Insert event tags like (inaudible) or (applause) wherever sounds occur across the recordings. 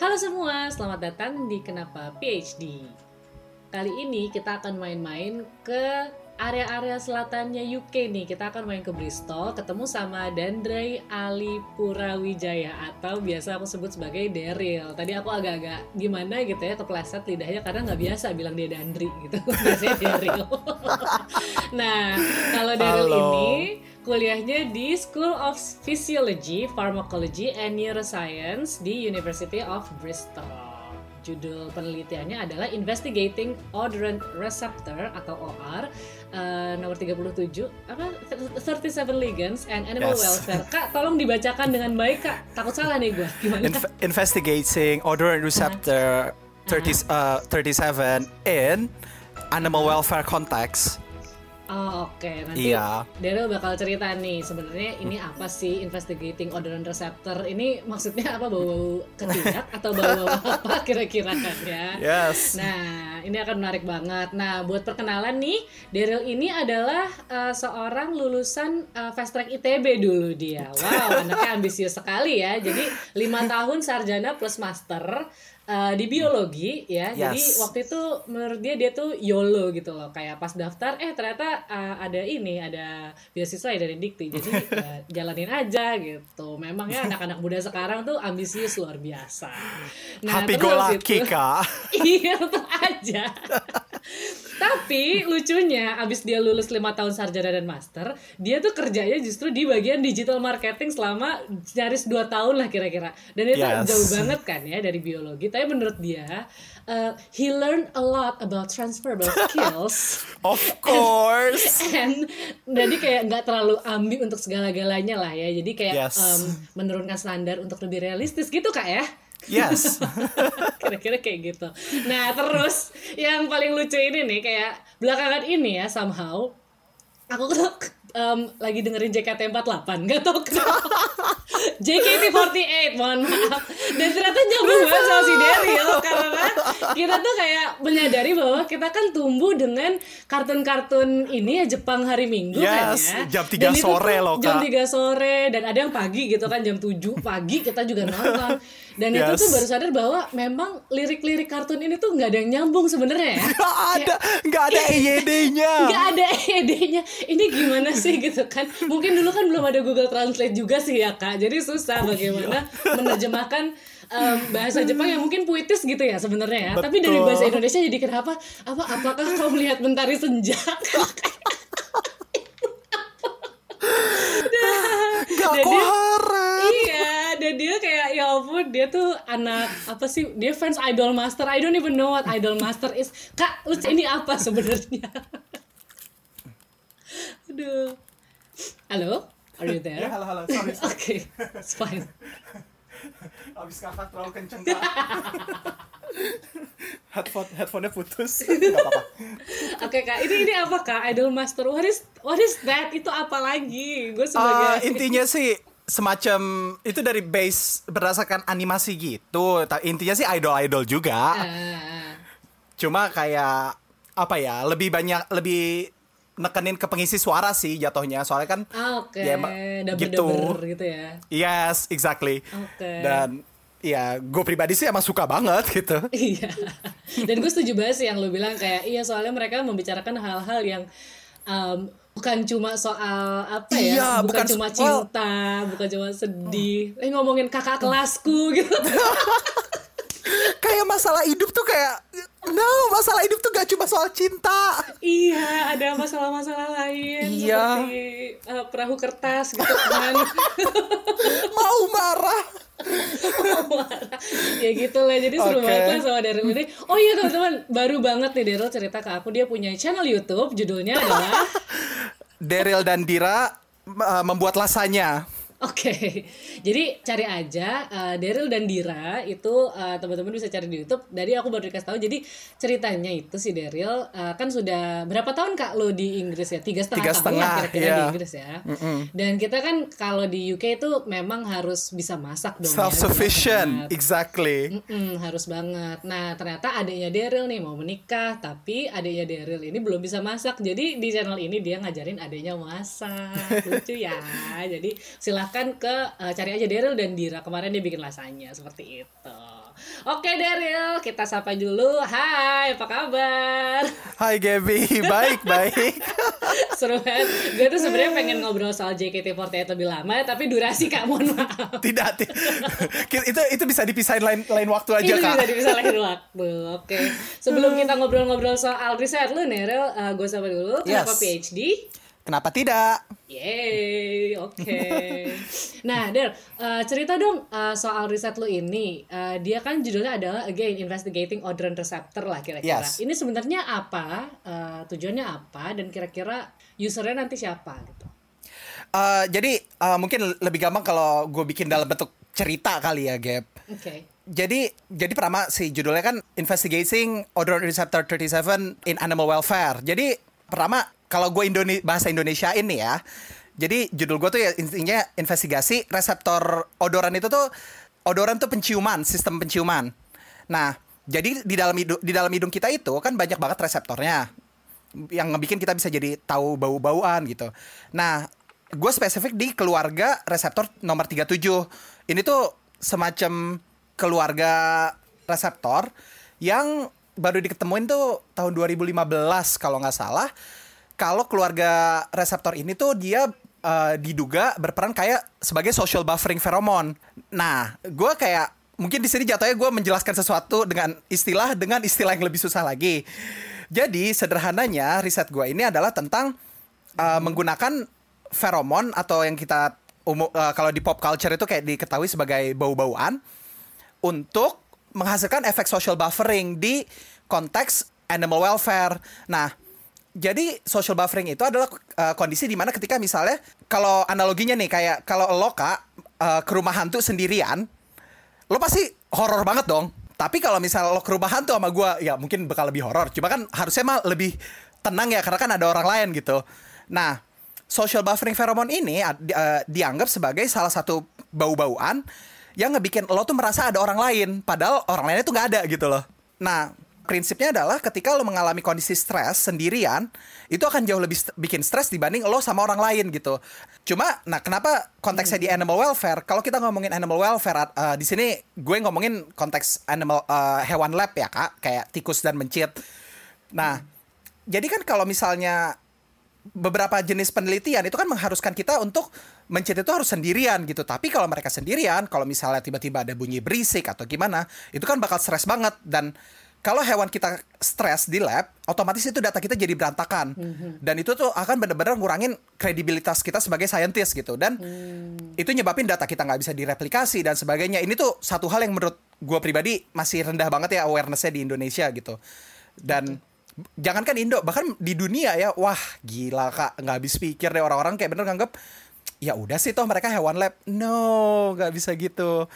Halo semua, selamat datang di Kenapa PhD. Kali ini kita akan main-main ke area-area selatannya UK nih. Kita akan main ke Bristol, ketemu sama Dandre Ali Purawijaya atau biasa aku sebut sebagai Daryl. Tadi aku agak-agak gimana gitu ya, kepleset lidahnya karena nggak biasa bilang dia Dandri gitu. (laughs) Biasanya Daryl. (laughs) nah, kalau Daryl ini kuliahnya di School of Physiology, Pharmacology, and Neuroscience di University of Bristol. Judul penelitiannya adalah Investigating Odorant Receptor atau OR eh, nomor 37 apa 37 ligands and animal Yes. welfare. Kak, tolong dibacakan dengan baik, Kak. Takut salah nih gua. Gimana? Inv- investigating odorant receptor 30, uh, 37 in animal welfare context. Oh, oke. Nanti Iya. Daryl bakal cerita nih sebenarnya ini apa sih investigating odorant receptor ini maksudnya apa bau-bau ketiak atau bau-bau (laughs) apa kira-kira kan ya? Yes. Nah, ini akan menarik banget. Nah, buat perkenalan nih, Daryl ini adalah uh, seorang lulusan uh, fast track ITB dulu dia. Wow, anaknya ambisius sekali ya. Jadi lima tahun sarjana plus master uh, di biologi ya. Jadi Yes. waktu itu menurut dia dia tuh YOLO gitu loh. Kayak pas daftar, eh ternyata uh, ada ini, ada beasiswa ya dari Dikti. Jadi uh, (laughs) jalanin aja gitu. Memang ya anak-anak muda sekarang tuh ambisius luar biasa. Happy terus go lucky, itu- Kak. (laughs) iya tetap aja tapi lucunya abis dia lulus lima tahun sarjana dan master dia tuh kerjanya justru di bagian digital marketing selama nyaris dua tahun lah kira-kira dan itu Yes. jauh banget kan ya dari biologi tapi menurut dia uh, he learned a lot about transferable skills (laughs) Of course. (laughs) and jadi kayak nggak terlalu ambi untuk segala-galanya lah ya jadi kayak Yes. um, menurunkan standar untuk lebih realistis gitu kak ya Yes. (laughs) kira-kira kayak gitu. Nah terus yang paling lucu ini nih kayak belakangan ini ya somehow aku tuh em, lagi dengerin JKT48 (laughs) nggak tau kenapa JKT48 mohon maaf dan ternyata nyambung banget sama si Daryl karena kita tuh kayak menyadari bahwa kita kan tumbuh dengan kartun-kartun ini ya Jepang hari Minggu kan Yes, ya jam 3 Dan itu sore loh, jam Kak. 3 sore dan ada yang pagi gitu kan jam 7 pagi kita juga nonton dan itu Yes. tuh baru sadar bahwa memang lirik-lirik kartun ini tuh nggak ada yang nyambung sebenarnya ya. Gak ada, gak ada EYD-nya. nggak ada ide-nya (laughs) ini gimana sih gitu kan? Mungkin dulu kan belum ada Google Translate juga sih ya kak. Jadi susah bagaimana (laughs) menerjemahkan em, bahasa Jepang yang mungkin puitis gitu ya sebenarnya ya. Tapi dari Betul. bahasa Indonesia jadi kenapa? Apa apakah kau melihat mentari senja? (laughs) Gak Dan dia- koheren. iya dan dia kayak dia tuh anak apa sih dia fans Idol Master I don't even know what Idol Master is kak lu ini apa sebenarnya (laughs) aduh halo are you there Ya, halo, halo. Sorry, sorry. Oke, it's fine. (laughs) Abis kakak terlalu kenceng, Kak. (laughs) Headphone, headphone-nya putus. Apa-apa. Oke kak, ini ini apa kak? Idol Master, what is what is that? Itu apa lagi? Gue sebagai intinya sih semacam itu dari base berdasarkan animasi gitu. Intinya sih idol-idol juga. Ah, Cuma kayak apa ya? Lebih banyak lebih nekenin ke pengisi suara sih jatuhnya. Soalnya kan ah, oke, Ya, double gitu. gitu ya. yes, exactly. Oke. Dan ya gue pribadi sih emang suka banget gitu. (laughs) Iya. Dan gue setuju banget sih yang lu bilang kayak iya soalnya mereka membicarakan hal-hal yang um, bukan cuma soal apa ya, Iya, bukan, bukan cuma cinta, bukan cuma sedih. Eh ngomongin kakak kelasku gitu. (laughs) kayak masalah hidup tuh kayak no, masalah hidup tuh gak cuma soal cinta. iya, ada masalah-masalah lain Iya. seperti uh, perahu kertas gitu kan. (laughs) Mau marah. ya gitu lah jadi seru Oke. banget lah sama Daryl ini oh iya teman-teman baru banget nih Daryl cerita ke aku dia punya channel YouTube judulnya adalah Daryl dan Dira uh, membuat lasanya. Oke, jadi cari aja uh, Daryl dan Dira itu uh, teman-teman bisa cari di YouTube. Dari aku baru dikasih tahu. Jadi ceritanya itu si Daryl uh, kan sudah berapa tahun kak lo di Inggris ya? Tiga setengah Tiga tahun setengah, lah kira-kira iya. di Inggris ya. Dan kita kan kalau di UK itu memang harus bisa masak dong. ya, Self sufficient, banget. exactly. Mm-mm, harus banget. Nah, ternyata adiknya Daryl nih mau menikah, tapi adiknya Daryl ini belum bisa masak. Jadi di channel ini dia ngajarin adiknya masak. (laughs) Lucu ya. Jadi silahkan ke eh, cari aja Daryl dan Dira. Kemarin dia bikin lasanya seperti itu. Oke Daryl, kita sapa dulu. Hai, apa kabar? Hai Gaby, baik baik. (laughs) Seru banget. Gue tuh sebenarnya pengen ngobrol soal JKT48 lebih lama, tapi durasi kak, mohon maaf. Tidak, ti- (laughs) itu itu bisa dipisahin lain lain waktu aja Itu kak. bisa bisa lain (laughs) waktu. Oke. Sebelum kita ngobrol-ngobrol soal riset lu Rel, uh, gue sapa dulu. Kenapa Yes. PhD? Kenapa tidak? Yeay, oke. (laughs) nah, Der, uh, cerita dong uh, soal riset lu ini. Uh, dia kan judulnya adalah again investigating odorant receptor lah kira-kira. Yes. Ini sebenarnya apa? Uh, tujuannya apa? Dan kira-kira usernya nanti siapa gitu? Eh, jadi eh, mungkin lebih gampang kalau gue bikin dalam bentuk cerita kali ya, Gap. Oke. Jadi jadi pertama si judulnya kan Investigating Odorant Receptor 37 in Animal Welfare. Jadi pertama kalau gue Indone bahasa Indonesia ini ya. Jadi judul gue tuh ya intinya investigasi reseptor odoran itu tuh odoran tuh penciuman, sistem penciuman. Nah, jadi di dalam hidung, di dalam hidung kita itu kan banyak banget reseptornya yang ngebikin kita bisa jadi tahu bau-bauan gitu. Nah, gue spesifik di keluarga reseptor nomor 37. Ini tuh semacam keluarga reseptor yang baru diketemuin tuh tahun 2015 kalau nggak salah. Kalau keluarga reseptor ini tuh dia eh, diduga berperan kayak sebagai social buffering pheromone. Nah, gue kayak mungkin di sini jatuhnya gue menjelaskan sesuatu dengan istilah dengan istilah yang lebih susah lagi. Jadi sederhananya riset gue ini adalah tentang uh, menggunakan feromon atau yang kita umum uh, kalau di pop culture itu kayak diketahui sebagai bau-bauan untuk menghasilkan efek social buffering di konteks animal welfare. Nah, jadi social buffering itu adalah uh, kondisi di mana ketika misalnya kalau analoginya nih kayak kalau lo kak uh, ke rumah hantu sendirian, lo pasti horor banget dong. Tapi kalau misal lo ke rumah hantu sama gue, ya mungkin bakal lebih horor. Cuma kan harusnya mah lebih tenang ya karena kan ada orang lain gitu. Nah, social buffering pheromone ini uh, dianggap sebagai salah satu bau-bauan yang ngebikin lo tuh merasa ada orang lain, padahal orang lainnya tuh nggak ada gitu loh. Nah, prinsipnya adalah ketika lo mengalami kondisi stres sendirian, itu akan jauh lebih st- bikin stres dibanding lo sama orang lain gitu. Cuma, nah kenapa konteksnya di animal welfare? Kalau kita ngomongin animal welfare, uh, di sini gue ngomongin konteks animal uh, hewan lab ya kak, kayak tikus dan mencit. Nah, jadi kan kalau misalnya beberapa jenis penelitian itu kan mengharuskan kita untuk mencit itu harus sendirian gitu. Tapi kalau mereka sendirian, kalau misalnya tiba-tiba ada bunyi berisik atau gimana, itu kan bakal stres banget dan kalau hewan kita stres di lab, otomatis itu data kita jadi berantakan. Dan itu tuh akan benar-benar ngurangin kredibilitas kita sebagai scientist gitu. Dan itu nyebabin data kita nggak bisa direplikasi dan sebagainya. Ini tuh satu hal yang menurut gue pribadi masih rendah banget ya awarenessnya di Indonesia gitu. Dan jangankan Indo, bahkan di dunia ya, wah gila kak, nggak habis pikir deh orang-orang kayak bener nganggep ya udah sih toh mereka hewan lab. No, nggak bisa gitu.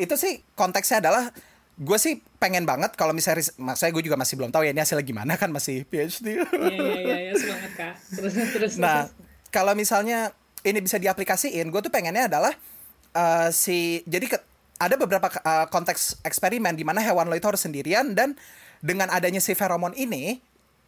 Itu sih konteksnya adalah gue sih pengen banget kalau misalnya maksudnya gue juga masih belum tahu ya ini hasilnya gimana kan masih PhD. Iya, iya, iya, iya, semangat kak. Terus, terus. Nah, kalau misalnya ini bisa diaplikasiin, gue tuh pengennya adalah eh, si jadi ke- ada beberapa eh, konteks eksperimen di mana hewan lo itu harus sendirian dan dengan adanya si feromon ini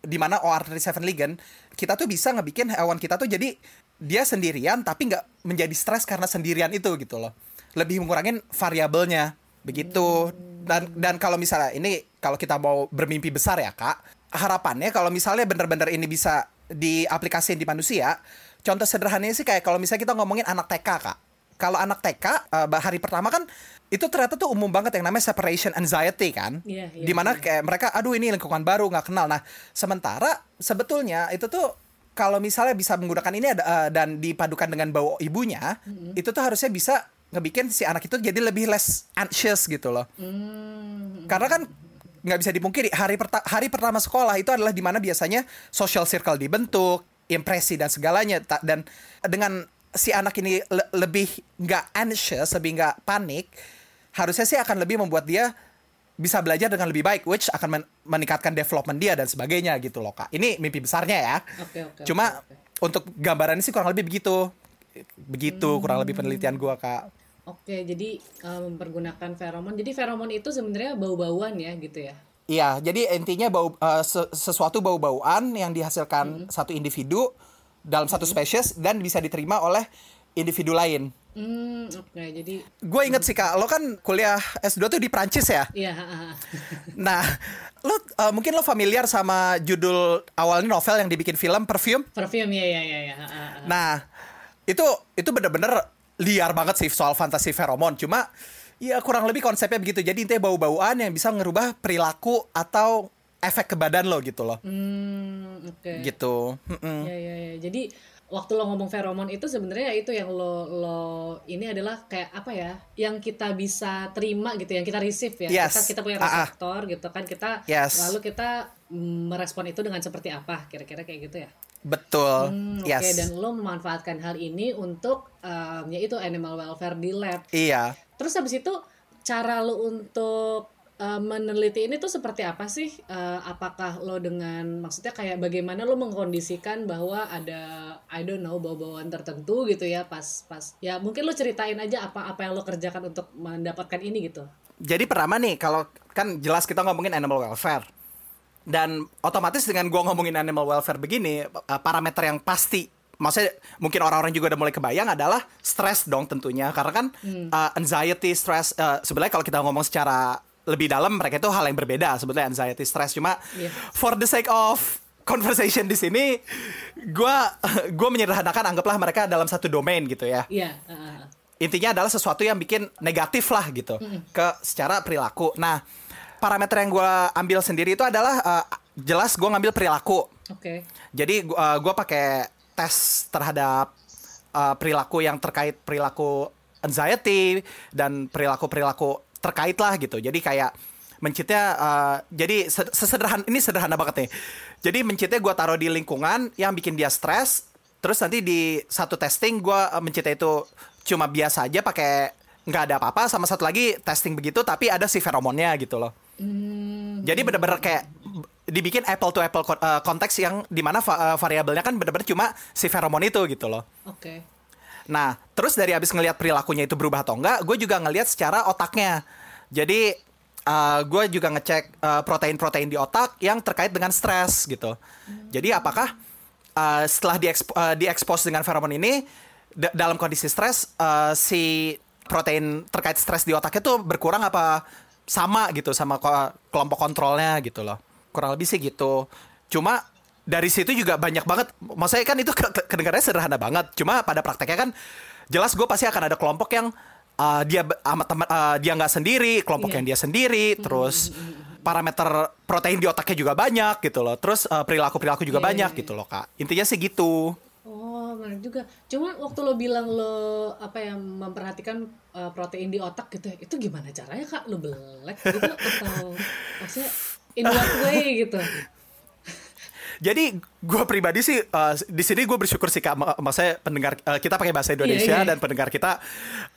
di mana OR37 ligand kita tuh bisa ngebikin hewan kita tuh jadi dia sendirian tapi nggak menjadi stres karena sendirian itu gitu loh lebih mengurangin variabelnya begitu. Dan dan kalau misalnya ini kalau kita mau bermimpi besar ya kak harapannya kalau misalnya bener-bener ini bisa diaplikasiin di manusia contoh sederhananya sih kayak kalau misalnya kita ngomongin anak TK kak. Kalau anak TK eh, hari pertama kan itu ternyata tuh umum banget yang namanya separation anxiety kan. Iya, iya, di mana iya. kayak mereka aduh ini lingkungan baru nggak kenal. Nah sementara sebetulnya itu tuh kalau misalnya bisa menggunakan ini ada, eh, dan dipadukan dengan bau ibunya itu tuh harusnya bisa ngebikin si anak itu jadi lebih less anxious gitu loh. Hmm. karena kan nggak bisa dipungkiri hari perta- hari pertama sekolah itu adalah di mana biasanya social circle dibentuk impresi dan segalanya. Dan dengan si anak ini le- lebih nggak anxious lebih nggak panik harusnya sih akan lebih membuat dia bisa belajar dengan lebih baik which akan men- meningkatkan development dia dan sebagainya gitu loh kak. Ini mimpi besarnya ya. Oke, oke, cuma oke, oke. untuk gambarannya sih kurang lebih begitu. Begitu kurang lebih penelitian gua kak Oke, jadi eh, mempergunakan feromon. Jadi feromon itu sebenarnya bau-bauan ya, gitu ya. Iya, jadi intinya bau se- sesuatu bau-bauan yang dihasilkan satu individu dalam satu spesies dan bisa diterima oleh individu lain. Hmm, oke. Jadi Gue inget sih kak, lo kan kuliah S2 tuh di Prancis ya. iya. (laughs) Nah, lo uh, mungkin lo familiar sama judul awalnya novel yang dibikin film Perfume. perfume ya ya ya ya. Nah, itu itu bener-bener liar banget sih soal fantasi feromon. Cuma ya kurang lebih konsepnya begitu. Jadi intinya bau-bauan yang bisa ngerubah perilaku atau efek ke badan lo gitu loh. Hmm, oke. Gitu. Mm-mm. Ya ya ya. Jadi waktu lo ngomong feromon itu sebenarnya ya itu yang lo lo ini adalah kayak apa ya? Yang kita bisa terima gitu, yang kita receive ya. Yes. Kita kita punya Ah, ah. reseptor gitu kan. Kita Yes. lalu kita mm, merespon itu dengan seperti apa? Kira-kira kayak gitu ya. Betul. Hmm, Oke, yes. dan lo memanfaatkan hal ini untuk um, yaitu animal welfare di lab. Iya. Terus habis itu cara lo untuk uh, meneliti ini tuh seperti apa sih? Uh, apakah lo dengan maksudnya kayak bagaimana lo mengkondisikan bahwa ada I don't know bau-bauan tertentu gitu ya pas pas ya mungkin lo ceritain aja apa apa yang lo kerjakan untuk mendapatkan ini gitu. Jadi pertama nih, kalau kan jelas kita ngomongin animal welfare. Dan otomatis dengan gua ngomongin animal welfare begini, uh, parameter yang pasti maksudnya mungkin orang-orang juga udah mulai kebayang adalah stres dong tentunya karena kan uh, anxiety, stress uh, sebenarnya kalau kita ngomong secara lebih dalam mereka itu hal yang berbeda sebetulnya anxiety, stress cuma Iya. for the sake of conversation di sini gua (laughs) gua menyederhanakan anggaplah mereka dalam satu domain gitu ya Iya. uh, intinya adalah sesuatu yang bikin negatif lah gitu ke secara perilaku. Nah, parameter yang gue ambil sendiri itu adalah uh, jelas gue ngambil perilaku. Oke. Jadi uh, gue pakai tes terhadap uh, perilaku yang terkait perilaku anxiety dan perilaku-perilaku terkait lah gitu. Jadi kayak mencitnya uh, jadi se- sesederhana ini sederhana banget nih. Jadi mencitnya gue taruh di lingkungan yang bikin dia stres. Terus nanti di satu testing gue uh, mencitnya itu cuma biasa aja pakai nggak ada apa-apa. Sama satu lagi testing begitu tapi ada si feromonnya gitu loh. Hmm, Jadi bener-bener kayak dibikin apple to apple kon- uh, konteks yang di mana va- uh, variabelnya kan bener-bener cuma si feromon itu gitu loh. Oke. Nah, terus dari abis ngelihat perilakunya itu berubah atau enggak, gue juga ngelihat secara otaknya. Jadi uh, gue juga ngecek uh, protein-protein di otak yang terkait dengan stres gitu. Jadi apakah uh, setelah diexp- uh, diekspos dengan feromon ini da- dalam kondisi stres uh, si protein terkait stres di otaknya tuh berkurang apa sama gitu sama kelompok kontrolnya gitu loh. Kurang lebih sih gitu. Cuma dari situ juga banyak banget. Maksudnya kan itu ke- ke- kedengarannya sederhana banget. Cuma pada prakteknya kan jelas gue pasti akan ada kelompok yang uh, dia be- sama teman uh, dia nggak sendiri, kelompok Iya. yang dia sendiri, terus parameter protein di otaknya juga banyak gitu loh. Terus uh, perilaku-perilaku juga Iya, banyak iya, gitu loh, Kak. Intinya sih gitu. Oh, menarik juga. Cuma waktu lo bilang lo apa ya memperhatikan uh, protein di otak gitu ya, itu gimana caranya kak? Lo belek gitu atau (laughs) maksudnya in what way gitu? (laughs) Jadi gue pribadi sih uh, di sini gue bersyukur sih kak, Ma- maksudnya pendengar uh, kita pakai bahasa Indonesia Iya, iya. dan pendengar kita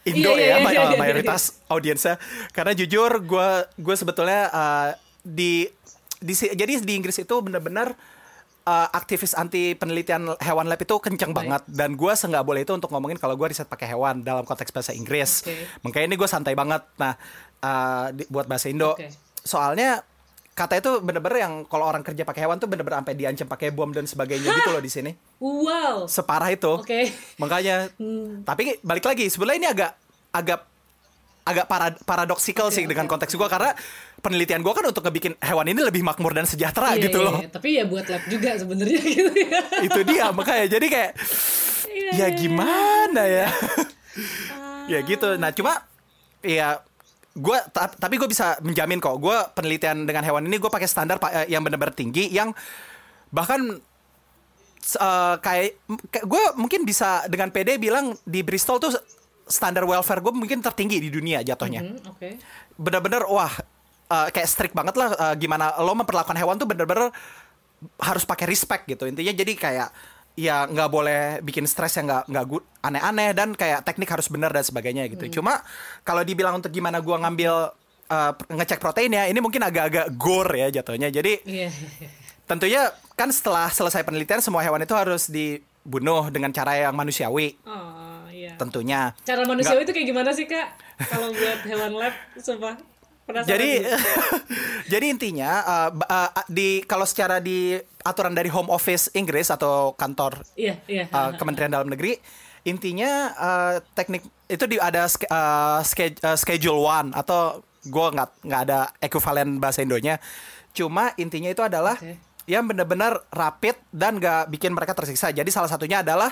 Indo Iya, iya, ya iya, may- iya, uh, iya, mayoritas audiensnya. Karena jujur gue gue sebetulnya uh, di di jadi di Inggris itu benar-benar uh, aktivis anti penelitian hewan lab itu kenceng Baik. banget dan gue senggak boleh itu untuk ngomongin kalau gue riset pakai hewan dalam konteks bahasa Inggris. Oke. Makanya ini gue santai banget. Nah uh, di- buat bahasa Indo Oke. soalnya kata itu bener-bener yang kalau orang kerja pakai hewan tuh bener-bener sampai diancam pakai bom dan sebagainya gitu loh di sini Wow. separah itu Oke. makanya Hmm. tapi balik lagi sebenarnya ini agak agak agak parad paradoksikal sih dengan konteks oke. gua karena penelitian gua kan untuk ngebikin hewan ini lebih makmur dan sejahtera Iya, gitu iya, loh iya. Tapi ya buat lab juga sebenarnya (laughs) gitu ya. itu dia makanya jadi kayak Iya, ya iya, gimana ya Ah. (laughs) ya gitu nah cuma ya gue tapi gue bisa menjamin kok gue penelitian dengan hewan ini gue pakai standar eh, yang benar-benar tinggi yang bahkan eh, kayak gue mungkin bisa dengan PD bilang di Bristol tuh standar welfare gue mungkin tertinggi di dunia jatuhnya. Hmm, Oke. bener-bener wah eh, kayak strict banget lah eh, gimana lo memperlakukan hewan tuh bener-bener harus pakai respect gitu. Intinya jadi kayak ya nggak boleh bikin stres yang nggak nggak aneh-aneh dan kayak teknik harus benar dan sebagainya gitu. Cuma kalau dibilang untuk gimana gua ngambil eh, ngecek proteinnya ini mungkin agak-agak gore ya jatuhnya. Jadi Iya. tentunya kan setelah selesai penelitian semua hewan itu harus dibunuh dengan cara yang manusiawi. Oh, iya. tentunya Cara manusiawi itu kayak gimana sih, Kak? Kalau buat hewan lab, sumpah. Penasaran Jadi gue. (laughs) jadi intinya uh, uh, di kalau secara di aturan dari Home Office Inggris atau kantor Iya, iya. uh, Kementerian Dalam Negeri intinya uh, teknik itu di ada uh, uh, schedule one atau gue nggak nggak ada ekuivalen bahasa Indonya. Cuma intinya itu adalah Oke. yang benar-benar rapid dan nggak bikin mereka tersiksa. Jadi salah satunya adalah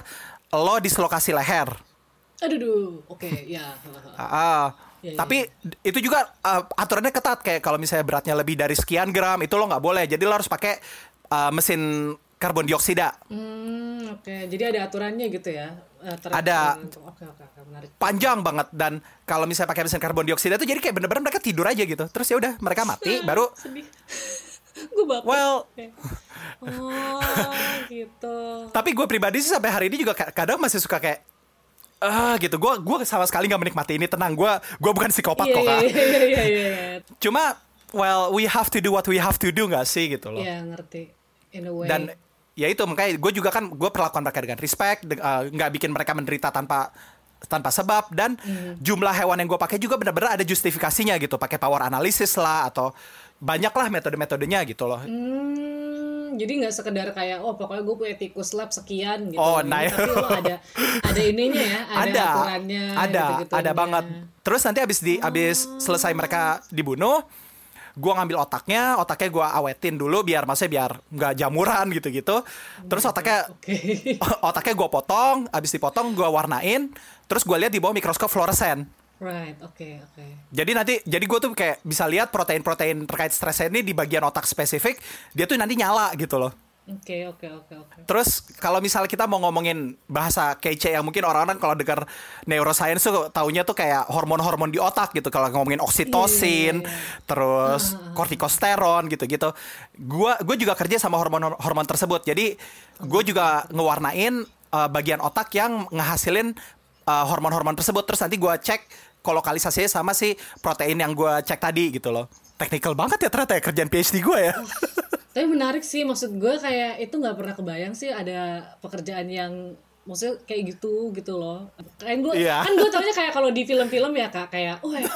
lo dislokasi leher. Aduh, duh. oke, ya. (laughs) Ah, Iya, iya. tapi itu juga uh, aturannya ketat kayak kalau misalnya beratnya lebih dari sekian gram itu lo nggak boleh. Jadi lo harus pakai uh, mesin karbon dioksida. Hmm, oke. Jadi ada aturannya gitu ya? Ter- Ada. Oke, oke, oke, menarik. Panjang banget dan kalau misalnya pakai mesin karbon dioksida itu jadi kayak bener-bener mereka tidur aja gitu. Terus ya udah mereka (laughs) mati baru Sedih. (laughs) Gue baper. well. Oh, gitu. tapi gue pribadi sih sampai hari ini juga ka- kadang masih suka kayak ah gitu. Gue gue sama sekali nggak menikmati ini. Tenang gue gue bukan psikopat Iya, kok iya, kak iya, iya, iya, cuma well we have to do what we have to do nggak sih gitu loh. Iya, ngerti. In a way. dan ya itu makanya gue juga kan gue perlakuan mereka dengan respect uh, nggak bikin mereka menderita tanpa tanpa sebab. Dan jumlah hewan yang gue pakai juga benar-benar ada justifikasinya gitu. Pakai power analysis lah atau banyak lah metode-metodenya gitu loh Hmm, jadi nggak sekedar kayak oh pokoknya gue punya tikus lab sekian gitu. Oh, nah. Tapi lo ada ada ininya ya, (laughs) ada, ada aturannya. ada ada banget terus nanti abis di abis selesai mereka dibunuh gua ngambil otaknya otaknya gua awetin dulu biar maksudnya biar nggak jamuran gitu gitu terus otaknya Oke. (laughs) otaknya gua potong abis dipotong gua warnain terus gua lihat di bawah mikroskop fluoresen right, oke, oke. jadi nanti jadi gue tuh kayak bisa lihat protein-protein terkait stresnya ini di bagian otak spesifik dia tuh nanti nyala gitu loh Oke, oke, oke, oke. Terus kalau misalnya kita mau ngomongin bahasa kece yang mungkin orang-orang kalau dengar neuroscience tuh taunya tuh kayak hormon-hormon di otak gitu. Kalau ngomongin oksitosin, Iya, iya, terus kortikosteron gitu-gitu. Gua gue juga kerja sama hormon hormon tersebut. Jadi gue juga ngewarnain uh, bagian otak yang ngehasilin uh, hormon-hormon tersebut. Terus nanti gue cek kolokalisasinya sama si protein yang gue cek tadi gitu loh. Technical banget ya ternyata ya kerjaan PhD gue ya. (laughs) Tapi menarik sih, maksud gue kayak itu nggak pernah kebayang sih ada pekerjaan yang maksudnya kayak gitu gitu loh. Kan gue Iya. kan gue taunya kayak kalau di film-film ya kak kayak oh ya,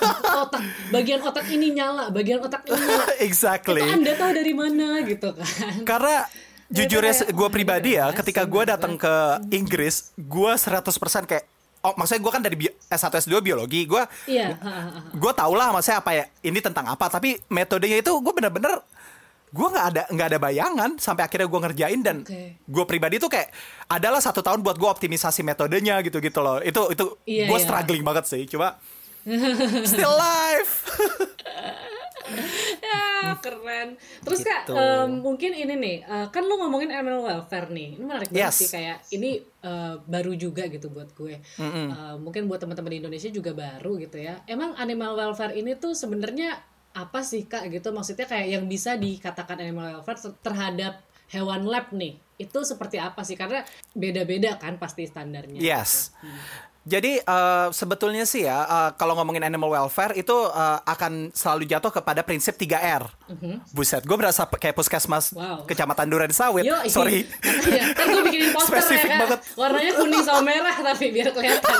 otak bagian otak ini nyala, bagian otak ini nyala. (laughs) exactly. Itu anda tahu dari mana gitu kan? Karena jujurnya kayak, gue oh, pribadi ini ya, keren ketika gue datang ke Inggris, gue 100% kayak Oh, maksudnya gue kan dari bio- S1 S2 biologi, gue Iya. gue tau lah maksudnya apa ya ini tentang apa, tapi metodenya itu gue bener-bener gue nggak ada nggak ada bayangan sampai akhirnya gue ngerjain dan Oke. gue pribadi tuh kayak adalah satu tahun buat gue optimisasi metodenya gitu gitu loh itu itu Iya, gue iya. struggling banget sih cuma (laughs) still life (laughs) Ya, keren. Terus kak, Gitu. em, mungkin ini nih, eh, kan lu ngomongin animal welfare nih, ini menarik banget Yes. sih kayak ini eh, baru juga gitu buat gue. Eh, mungkin buat teman-teman di Indonesia juga baru gitu ya. Emang animal welfare ini tuh sebenarnya apa sih kak gitu? Maksudnya kayak yang bisa dikatakan animal welfare ter- terhadap hewan lab nih, itu seperti apa sih? Karena beda-beda kan pasti standarnya. Yes. Jadi eh, sebetulnya sih ya eh, kalau ngomongin animal welfare itu eh, akan selalu jatuh kepada prinsip 3R. Buset, gue berasa p- kayak puskesmas. Wow. Kecamatan Duren Sawit. Yo, Sorry. (laughs) Iya, kan gue bikinin poster ya Spesifik kak. banget. Warnanya kuning sama merah tapi biar kelihatan. (laughs)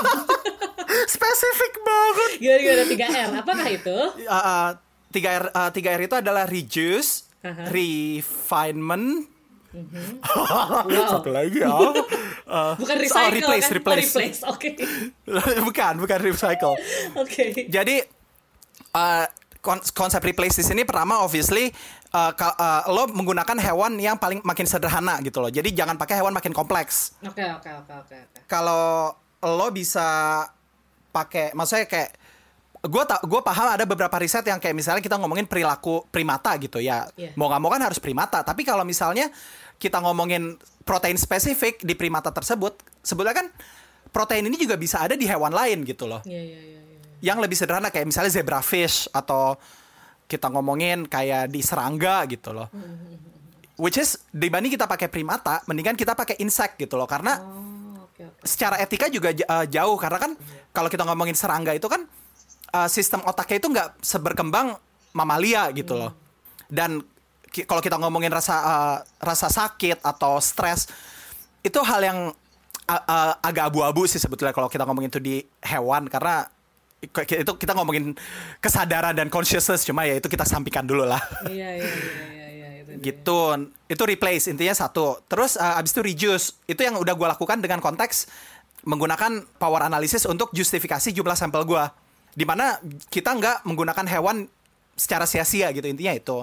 Spesifik banget. Gimana 3R? Apakah itu? Eh, eh, 3R eh, 3R itu adalah reduce, Aha. refinement, Wow. satu lagi ya. Eh, (laughs) Bukan oh, recycle replace, kan? Oh, replace. replace. Oke. (laughs) bukan, bukan recycle. Oke. Jadi uh, kon- konsep replace di sini pertama obviously uh, uh, lo menggunakan hewan yang paling makin sederhana gitu loh. Jadi jangan pakai hewan makin kompleks. Oke, oke, oke, oke, oke. Kalau lo bisa pakai maksudnya kayak gue tak gue paham ada beberapa riset yang kayak misalnya kita ngomongin perilaku primata gitu ya Iya. mau nggak mau kan harus primata tapi kalau misalnya kita ngomongin protein spesifik di primata tersebut sebetulnya kan protein ini juga bisa ada di hewan lain gitu loh Iya, iya, iya, iya. yang lebih sederhana kayak misalnya zebrafish atau kita ngomongin kayak di serangga gitu loh. (laughs) Which is dibanding kita pakai primata, mendingan kita pakai insect gitu loh karena Oh, oke, oke. secara etika juga uh, jauh karena kan kalau kita ngomongin serangga itu kan uh, sistem otaknya itu nggak seberkembang mamalia gitu loh. Dan ki- kalau kita ngomongin rasa uh, rasa sakit atau stres itu hal yang uh, uh, agak abu-abu sih sebetulnya kalau kita ngomongin itu di hewan. Karena itu kita ngomongin kesadaran dan consciousness cuma ya itu kita sampingkan dulu lah. Iya, iya, iya, (laughs) itu gitu. Itu replace intinya satu. Terus uh, abis itu reduce. Itu yang udah gue lakukan dengan konteks menggunakan power analysis untuk justifikasi jumlah sampel gue. Di mana kita nggak menggunakan hewan secara sia-sia gitu intinya itu.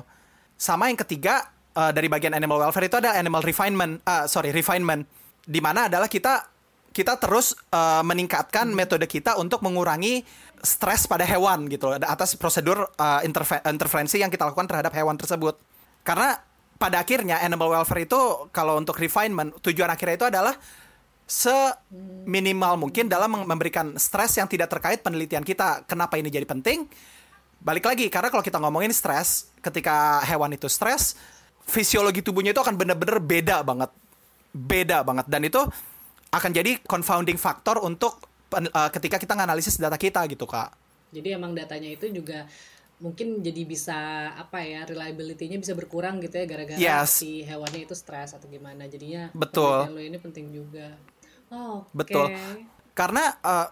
Sama yang ketiga uh, dari bagian animal welfare itu ada animal refinement, uh, sorry refinement, di mana adalah kita kita terus uh, meningkatkan metode kita untuk mengurangi stres pada hewan gitu atas prosedur uh, interve intervensi yang kita lakukan terhadap hewan tersebut. Karena pada akhirnya animal welfare itu kalau untuk refinement tujuan akhirnya itu adalah seminimal mungkin dalam memberikan stres yang tidak terkait penelitian kita. Kenapa ini jadi penting? Balik lagi karena kalau kita ngomongin stres, ketika hewan itu stres, fisiologi tubuhnya itu akan benar-benar beda banget. Beda banget dan itu akan jadi confounding factor untuk uh, ketika kita nganalisis data kita gitu kak. Jadi emang datanya itu juga mungkin jadi bisa apa ya reliability-nya bisa berkurang gitu ya gara-gara yes. si hewannya itu stres atau gimana jadinya betul lo ini penting juga oh okay. betul karena uh,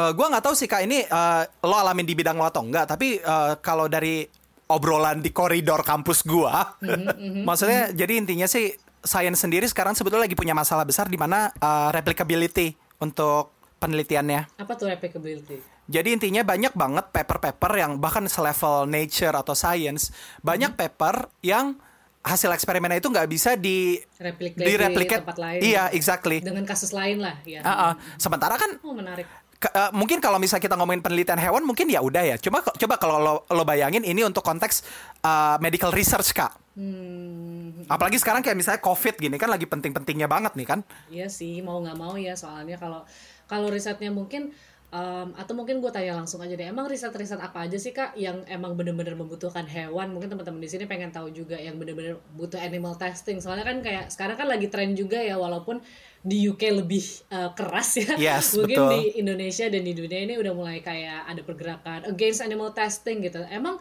uh, gue nggak tahu sih kak ini uh, lo alamin di bidang lo atau enggak tapi uh, kalau dari obrolan di koridor kampus gue mm-hmm, mm-hmm, (laughs) maksudnya mm-hmm. jadi intinya sih sains sendiri sekarang sebetulnya lagi punya masalah besar di mana uh, replicability untuk penelitiannya. Apa tuh replicability? Jadi intinya banyak banget paper-paper yang bahkan selevel Nature atau Science, banyak hmm. paper yang hasil eksperimennya itu nggak bisa di replicate di tempat lain. Iya, exactly. Dengan kasus lain lah, ya. Uh -uh. Sementara kan Oh, menarik. Ke, uh, mungkin kalau misalnya kita ngomongin penelitian hewan mungkin ya udah ya. Cuma coba kalau lo, lo bayangin ini untuk konteks uh, medical research, Kak. Hmm. Apalagi sekarang kayak misalnya COVID gini kan lagi penting-pentingnya banget nih kan. Iya sih, mau nggak mau ya soalnya kalau kalau risetnya mungkin um, atau mungkin gue tanya langsung aja deh emang riset-riset apa aja sih kak yang emang bener-bener membutuhkan hewan? Mungkin teman-teman di sini pengen tahu juga yang bener-bener butuh animal testing. Soalnya kan kayak sekarang kan lagi tren juga ya walaupun di UK lebih uh, keras ya. Yes, (laughs) mungkin betul. di Indonesia dan di dunia ini udah mulai kayak ada pergerakan against animal testing gitu. Emang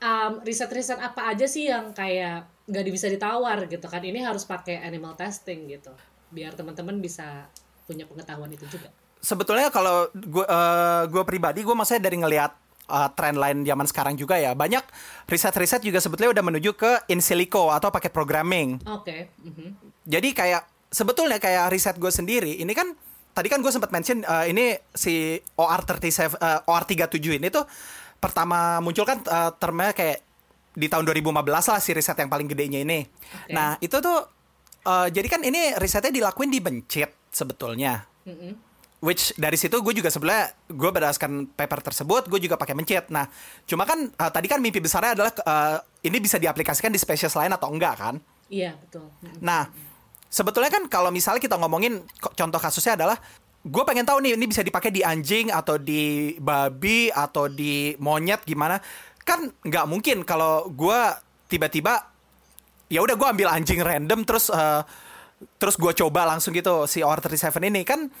um, riset-riset apa aja sih yang kayak nggak bisa ditawar gitu kan? Ini harus pakai animal testing gitu biar teman-teman bisa punya pengetahuan itu juga sebetulnya kalau gue uh, gue pribadi gue maksudnya dari ngelihat uh, trend lain zaman sekarang juga ya banyak riset-riset juga sebetulnya udah menuju ke in silico atau pakai programming. Oke. Okay. Mm -hmm. Jadi kayak sebetulnya kayak riset gue sendiri ini kan tadi kan gue sempat mention uh, ini si OR37 uh, OR37 ini tuh pertama muncul kan uh, termnya kayak di tahun 2015 lah si riset yang paling gedenya ini. Okay. Nah itu tuh uh, jadi kan ini risetnya dilakuin di Bencit sebetulnya. Mm -hmm which dari situ gue juga sebenarnya gue berdasarkan paper tersebut gue juga pakai mencet. Nah cuma kan uh, tadi kan mimpi besarnya adalah uh, ini bisa diaplikasikan di spesies lain atau enggak kan? Iya betul. Nah sebetulnya kan kalau misalnya kita ngomongin contoh kasusnya adalah gue pengen tahu nih ini bisa dipakai di anjing atau di babi atau di monyet gimana? Kan nggak mungkin kalau gue tiba-tiba ya udah gue ambil anjing random terus uh, terus gue coba langsung gitu si OR37 ini. Kan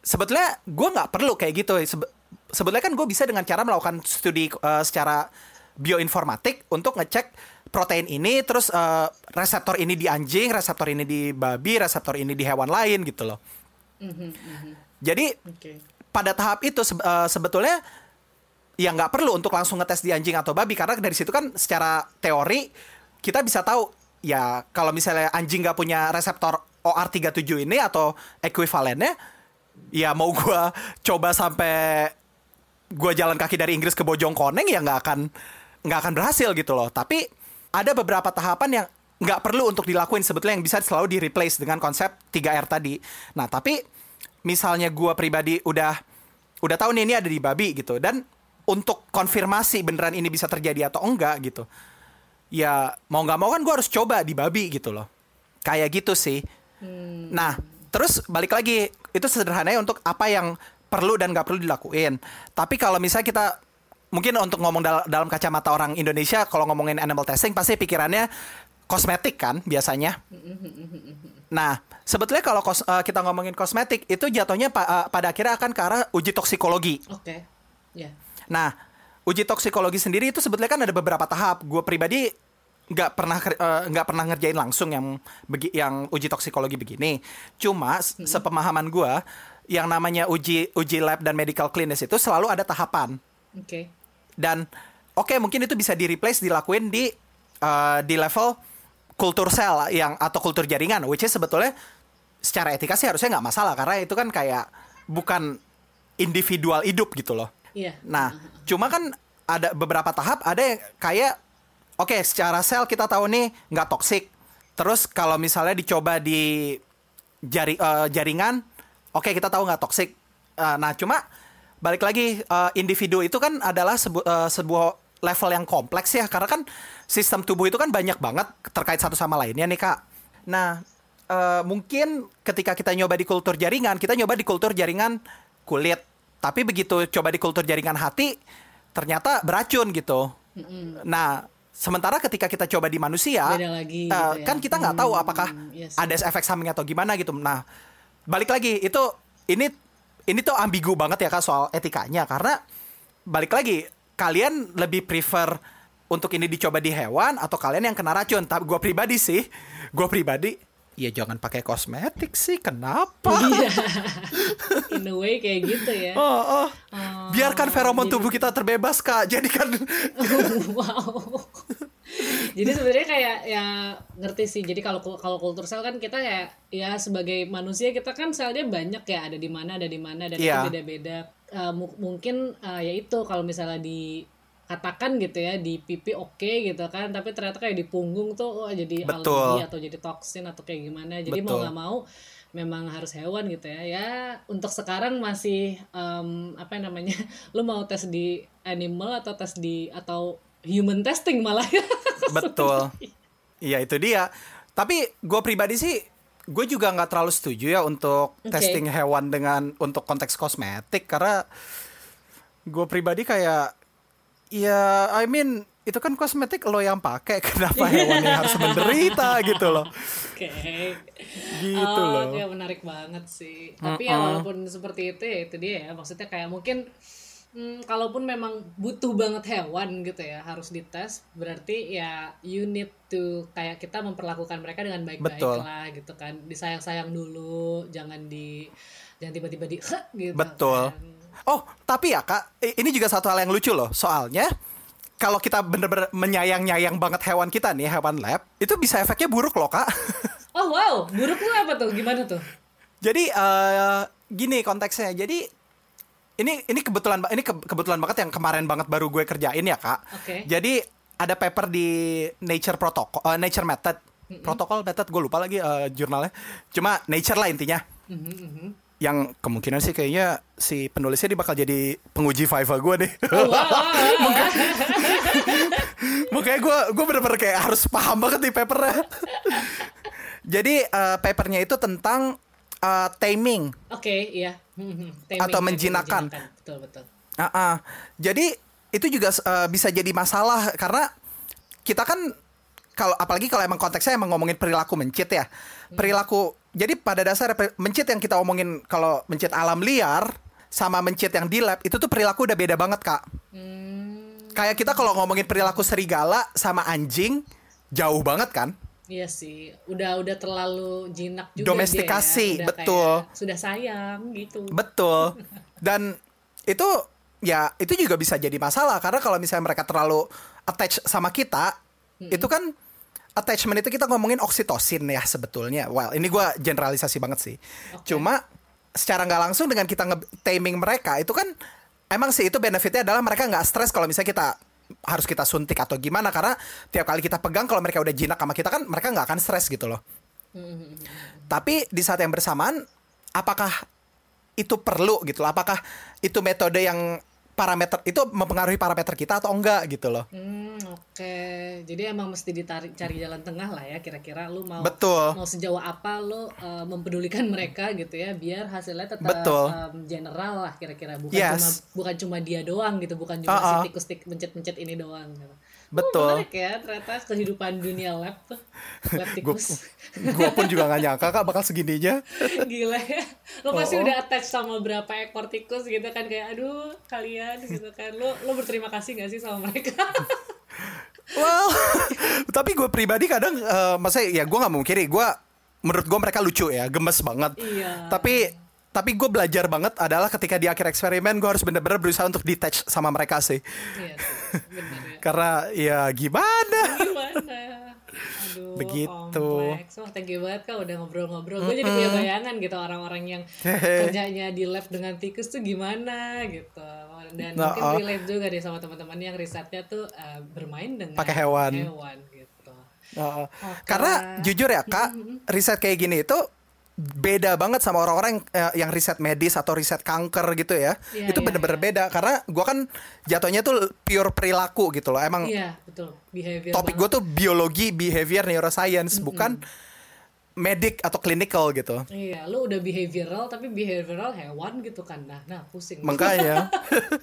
sebetulnya gue nggak perlu kayak gitu Sebe sebetulnya kan gue bisa dengan cara melakukan studi uh, secara bioinformatik untuk ngecek protein ini terus uh, reseptor ini di anjing reseptor ini di babi reseptor ini di hewan lain gitu loh mm -hmm. jadi okay. pada tahap itu se uh, sebetulnya ya nggak perlu untuk langsung ngetes di anjing atau babi karena dari situ kan secara teori kita bisa tahu ya kalau misalnya anjing nggak punya reseptor OR37 ini atau ekuivalennya ya mau gue coba sampai gue jalan kaki dari Inggris ke Bojongkoneng ya nggak akan nggak akan berhasil gitu loh. Tapi ada beberapa tahapan yang nggak perlu untuk dilakuin sebetulnya yang bisa selalu di replace dengan konsep 3R tadi. Nah tapi misalnya gue pribadi udah udah tahu nih ini ada di babi gitu dan untuk konfirmasi beneran ini bisa terjadi atau enggak gitu ya mau nggak mau kan gue harus coba di babi gitu loh kayak gitu sih hmm. nah terus balik lagi itu sederhananya untuk apa yang perlu dan nggak perlu dilakuin. Tapi kalau misalnya kita mungkin untuk ngomong dal dalam kacamata orang Indonesia, kalau ngomongin animal testing pasti pikirannya kosmetik kan biasanya. Nah, sebetulnya kalau kos, uh, kita ngomongin kosmetik itu jatuhnya pa, uh, pada akhirnya akan ke arah uji toksikologi. Oke. Okay. Yeah. Nah, uji toksikologi sendiri itu sebetulnya kan ada beberapa tahap. Gue pribadi nggak pernah eh, nggak uh, pernah ngerjain langsung yang begi, yang uji toksikologi begini. Cuma hmm. sepemahaman gue yang namanya uji uji lab dan medical clearness itu selalu ada tahapan. Oke. Okay. Dan oke okay, mungkin itu bisa di replace dilakuin di uh, di level kultur sel yang atau kultur jaringan, which is sebetulnya secara etika sih harusnya nggak masalah karena itu kan kayak bukan individual hidup gitu loh. Iya. Nah, cuma kan ada beberapa tahap ada yang kayak oke secara sel kita tahu nih nggak toksik. Terus kalau misalnya dicoba di jari eh, jaringan, oke kita tahu nggak toksik. Eh, nah, cuma balik lagi eh, individu itu kan adalah sebu- eh, sebuah level yang kompleks ya karena kan sistem tubuh itu kan banyak banget terkait satu sama lainnya nih kak. Nah eh, mungkin ketika kita nyoba di kultur jaringan kita nyoba di kultur jaringan kulit tapi begitu coba di kultur jaringan hati ternyata beracun gitu. Nah sementara ketika kita coba di manusia Beda lagi gitu ya. kan kita nggak tahu Hmm, apakah iya sih. ada efek samping atau gimana gitu. Nah balik lagi itu ini ini tuh ambigu banget ya kak soal etikanya karena balik lagi kalian lebih prefer untuk ini dicoba di hewan atau kalian yang kena racun tapi gue pribadi sih gue pribadi ya jangan pakai kosmetik sih kenapa Iya. (laughs) In a way kayak gitu ya. Oh, oh. biarkan feromon jadi- tubuh kita terbebas kak jadi kan (laughs) wow. Jadi sebenarnya kayak ya ngerti sih. Jadi kalau kalau kultur sel kan kita kayak ya sebagai manusia kita kan selnya banyak ya ada di mana ada di mana dan Iya. itu beda-beda. Eh, mu- mungkin eh, ya itu kalau misalnya di katakan gitu ya di pipi oke gitu kan tapi ternyata kayak di punggung tuh wah jadi Betul. alergi atau jadi toksin atau kayak gimana. Jadi mau Betul. nggak mau memang harus hewan gitu ya. Ya untuk sekarang masih em, apa namanya (laughs) lu mau tes di animal atau tes di atau human testing malah ya? (laughs) Betul. Iya itu dia. Tapi gue pribadi sih gue juga nggak terlalu setuju ya untuk Oke. testing hewan dengan untuk konteks kosmetik. Karena gue pribadi kayak ya I mean itu kan kosmetik lo yang pakai (laughs) kenapa (laughs) hewannya harus menderita gitu loh Oke. gitu oh, loh Oke, menarik banget sih. Tapi ya walaupun seperti itu ya itu dia ya. Maksudnya kayak mungkin hmm, kalaupun memang butuh banget hewan gitu ya harus dites berarti ya you need to kayak kita memperlakukan mereka dengan baik-baik lah gitu kan. Disayang-sayang dulu, jangan di jangan tiba-tiba di (laughs) gitu. Betul. kan. Oh, tapi ya Kak, ini juga satu hal yang lucu loh. Soalnya kalau kita bener-bener menyayang-nyayang banget hewan kita nih, hewan lab, itu bisa efeknya buruk loh, Kak. (laughs) Oh wow, buruk tuh apa tuh? Gimana tuh? Jadi eh gini konteksnya. Jadi ini ini kebetulan ini ke- kebetulan banget yang kemarin banget baru gue kerjain ya, Kak. Oke. Jadi ada paper di Nature Protocol eh, Nature Method. Protocol Method gue lupa lagi eh, jurnalnya. Cuma Nature lah intinya. Mhm, mhm. Yang kemungkinan sih kayaknya si penulisnya dia bakal jadi penguji Viva gue deh. Oh, wow. (laughs) Makanya (laughs) gue gue bener-bener kayak harus paham banget nih papernya. (laughs) Jadi eh, papernya itu tentang eh, taming. Oke, iya. Mhm, taming, Atau menjinakkan. Betul, betul. Ah, ah. Jadi itu juga eh, bisa jadi masalah karena kita kan kalau apalagi kalau emang konteksnya emang ngomongin perilaku mencit ya. Perilaku. Jadi pada dasar mencit yang kita omongin kalau mencit alam liar sama mencit yang di lab itu tuh perilaku udah beda banget, Kak. Hmm, Kayak kita kalau ngomongin perilaku serigala sama anjing jauh banget kan? iya sih. Udah udah terlalu jinak juga dia ya. Domestikasi, Udah betul. kayak sudah sayang gitu. Betul. (laughs) Dan itu ya itu juga bisa jadi masalah karena kalau misalnya mereka terlalu attach sama kita, itu kan attachment itu kita ngomongin oksitosin ya sebetulnya. Well, ini gua generalisasi banget sih. Oke. Cuma secara nggak langsung dengan kita nge-taming mereka itu kan emang sih itu benefitnya adalah mereka nggak stres kalau misalnya kita harus kita suntik atau gimana karena tiap kali kita pegang kalau mereka udah jinak sama kita kan mereka nggak akan stres gitu loh. Tapi di saat yang bersamaan, apakah itu perlu gitu loh? Apakah itu metode yang parameter itu mempengaruhi parameter kita atau enggak gitu loh? Hmm, oke. Jadi emang mesti ditarik cari jalan tengah lah ya kira-kira lu mau Betul. mau sejauh apa lu uh, mempedulikan mereka gitu ya biar hasilnya tetap Betul. um, general lah kira-kira bukan Yes. cuma bukan cuma dia doang gitu bukan cuma Uh-uh. si tikus tik mencet-mencet ini doang gitu. (laughs) Betul. Oh, menarik ya ternyata kehidupan dunia lab tuh. Lab (laughs) Gue tikus. gua pun juga gak nyangka kak bakal segininya. (laughs) Gila ya. Lo pasti Oh. udah attach sama berapa ekor tikus gitu kan kayak aduh kalian gitu kan. Lo lo berterima kasih gak sih sama mereka? Well, tapi gue pribadi kadang, eh maksudnya ya gue nggak mau kiri, gue menurut gue mereka lucu ya, gemes banget. Iya. Tapi tapi gue belajar banget adalah ketika di akhir eksperimen gue harus bener-bener berusaha untuk detach sama mereka sih. Iya sih, benar ya. (laughs) Karena ya gimana? Gimana? Aduh, Begitu. kompleks. Wah, thank you banget kak udah ngobrol-ngobrol. Gue jadi punya bayangan gitu orang-orang yang kerjanya di lab dengan tikus tuh gimana gitu. Dan Nah, mungkin oh. relate juga deh sama teman-teman yang risetnya tuh eh, bermain dengan Pakai hewan. Hewan gitu. Uh, Karena jujur ya kak, riset kayak gini itu beda banget sama orang-orang yang, eh, yang riset medis atau riset kanker gitu ya. Iya, itu iya, bener-bener beda karena gua kan jatuhnya tuh pure perilaku gitu loh. Emang Iya, betul. Behavior topik gue tuh biologi, behavior, neuroscience, bukan medik atau clinical gitu. Iya, lu udah behavioral tapi behavioral hewan gitu kan. Nah, nah pusing. Makanya,